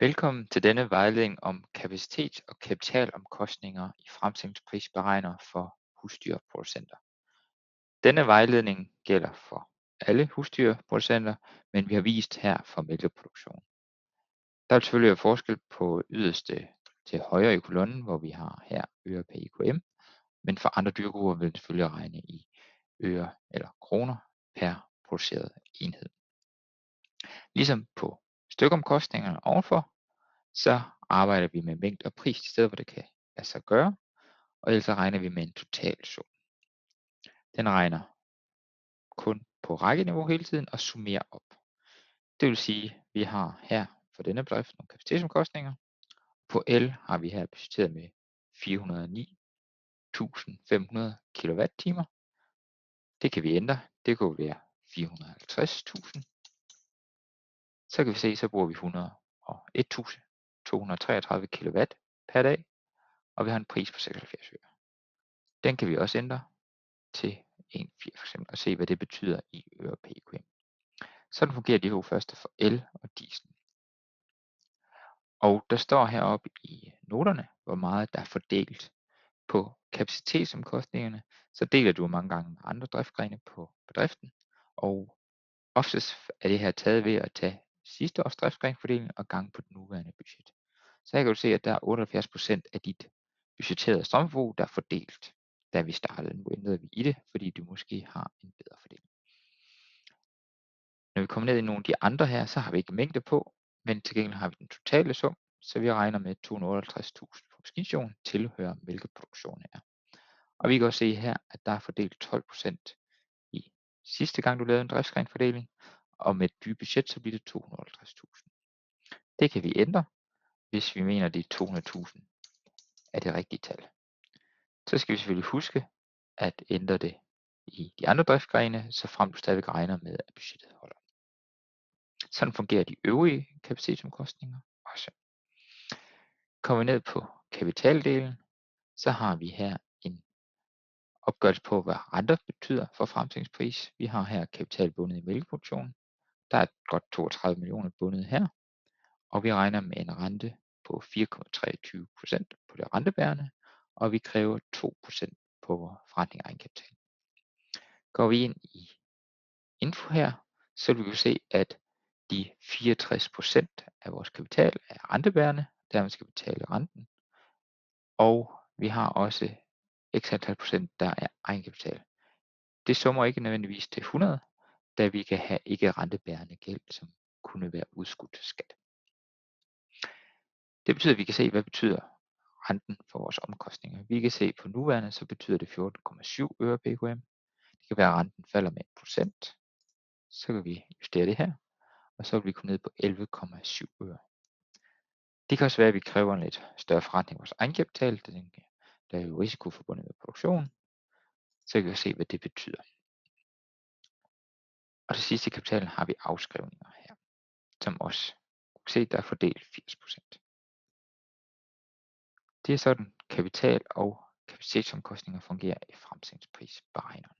Velkommen til denne vejledning om kapacitet og kapitalomkostninger i fremstillingsprisberegner for husdyrproducenter. Denne vejledning gælder for alle husdyrproducenter, men vi har vist her for mælkeproduktion. Der vil selvfølgelig være forskel på yderste til højre i kolonnen, hvor vi har her øre per IKM, men for andre dyrgrupper vil det selvfølgelig regne i øre eller kroner per produceret enhed. Ligesom på stykomkostningerne ovenfor, så arbejder vi med mængde og pris til stedet, hvor det kan lade sig gøre, og ellers regner vi med en total sum. Den regner kun på rækkeniveau hele tiden og summerer op. Det vil sige, at vi har her for denne bedrift nogle kapacitetsomkostninger. På el har vi her budgetteret med 409.500 kWh. Det kan vi ændre. Det kunne være 450.000 så kan vi se, så bruger vi 101.233 kW per dag, og vi har en pris på 76 øre. Den kan vi også ændre til 1,4 for eksempel, og se hvad det betyder i øre PQM. Sådan fungerer de to første for el og diesel. Og der står heroppe i noterne, hvor meget der er fordelt på kapacitetsomkostningerne, så deler du mange gange med andre driftgrene på bedriften, og oftest er det her taget ved at tage sidste års driftsgrenfordeling og gang på det nuværende budget. Så her kan du se, at der er 78% af dit budgetterede strømforbrug, der er fordelt, da vi startede. Nu ændrede vi i det, fordi du måske har en bedre fordeling. Når vi kommer ned i nogle af de andre her, så har vi ikke mængde på, men til gengæld har vi den totale sum, så vi regner med 258.000 på maskinstationen tilhører mælkeproduktionen er. Og vi kan også se her, at der er fordelt 12% i sidste gang du lavede en driftsgrenfordeling, og med et dyre budget, så bliver det 250.000. Det kan vi ændre, hvis vi mener, at er 200.000 er det rigtige tal. Så skal vi selvfølgelig huske at ændre det i de andre driftsgrene, så frem du stadig regner med, at budgettet holder. Sådan fungerer de øvrige kapacitetsomkostninger også. Kommer vi ned på kapitaldelen, så har vi her en opgørelse på, hvad renter betyder for fremstillingspris. Vi har her kapital bundet i mælkeproduktionen. Der er godt 32 millioner bundet her, og vi regner med en rente på 4,23% på det rentebærende, og vi kræver 2% på forretning af egenkapital. Går vi ind i info her, så vil vi se, at de 64% af vores kapital er rentebærende, dermed skal betale renten, og vi har også x antal procent, der er egenkapital. Det summer ikke nødvendigvis til 100, da vi kan have ikke rentebærende gæld, som kunne være udskudt skat. Det betyder, at vi kan se, hvad betyder renten for vores omkostninger. Vi kan se på nuværende, så betyder det 14,7 øre PKM. Det kan være, at renten falder med 1%. Så kan vi justere det her, og så vil vi komme ned på 11,7 øre. Det kan også være, at vi kræver en lidt større forretning af vores egenkapital. Der er jo risiko forbundet med produktion. Så kan vi se, hvad det betyder. Og det sidste i har vi afskrivninger her, som også kan se, der er fordelt 80%. Det er sådan kapital og kapacitetsomkostninger fungerer i fremtidsprisberegneren.